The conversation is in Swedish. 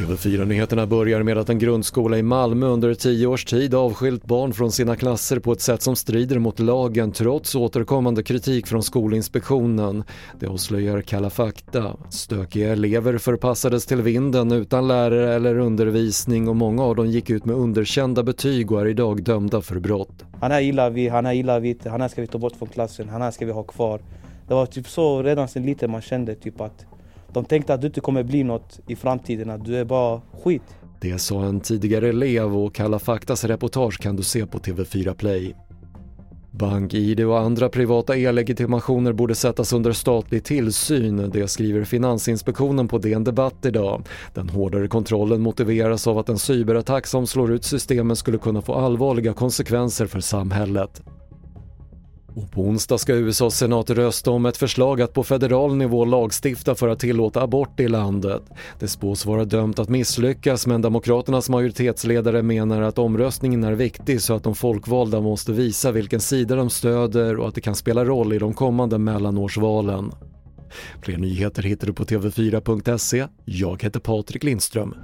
TV4-nyheterna börjar med att en grundskola i Malmö under tio års tid avskilt barn från sina klasser på ett sätt som strider mot lagen trots återkommande kritik från Skolinspektionen. Det avslöjar Kalla fakta. Stökiga elever förpassades till vinden utan lärare eller undervisning och många av dem gick ut med underkända betyg och är idag dömda för brott. Han här gillar vi, han här gillar vi inte, han här ska vi ta bort från klassen, han här ska vi ha kvar. Det var typ så redan sen liten man kände typ att de tänkte att du inte kommer bli något i framtiden, att du är bara skit. Det sa en tidigare elev och Kalla faktas reportage kan du se på TV4 Play. BankID och andra privata e-legitimationer borde sättas under statlig tillsyn, det skriver Finansinspektionen på DN Debatt idag. Den hårdare kontrollen motiveras av att en cyberattack som slår ut systemen skulle kunna få allvarliga konsekvenser för samhället. Och på onsdag ska USAs senat rösta om ett förslag att på federal nivå lagstifta för att tillåta abort i landet. Det spås vara dömt att misslyckas men Demokraternas majoritetsledare menar att omröstningen är viktig så att de folkvalda måste visa vilken sida de stöder och att det kan spela roll i de kommande mellanårsvalen. Fler nyheter hittar du på TV4.se. Jag heter Patrik Lindström.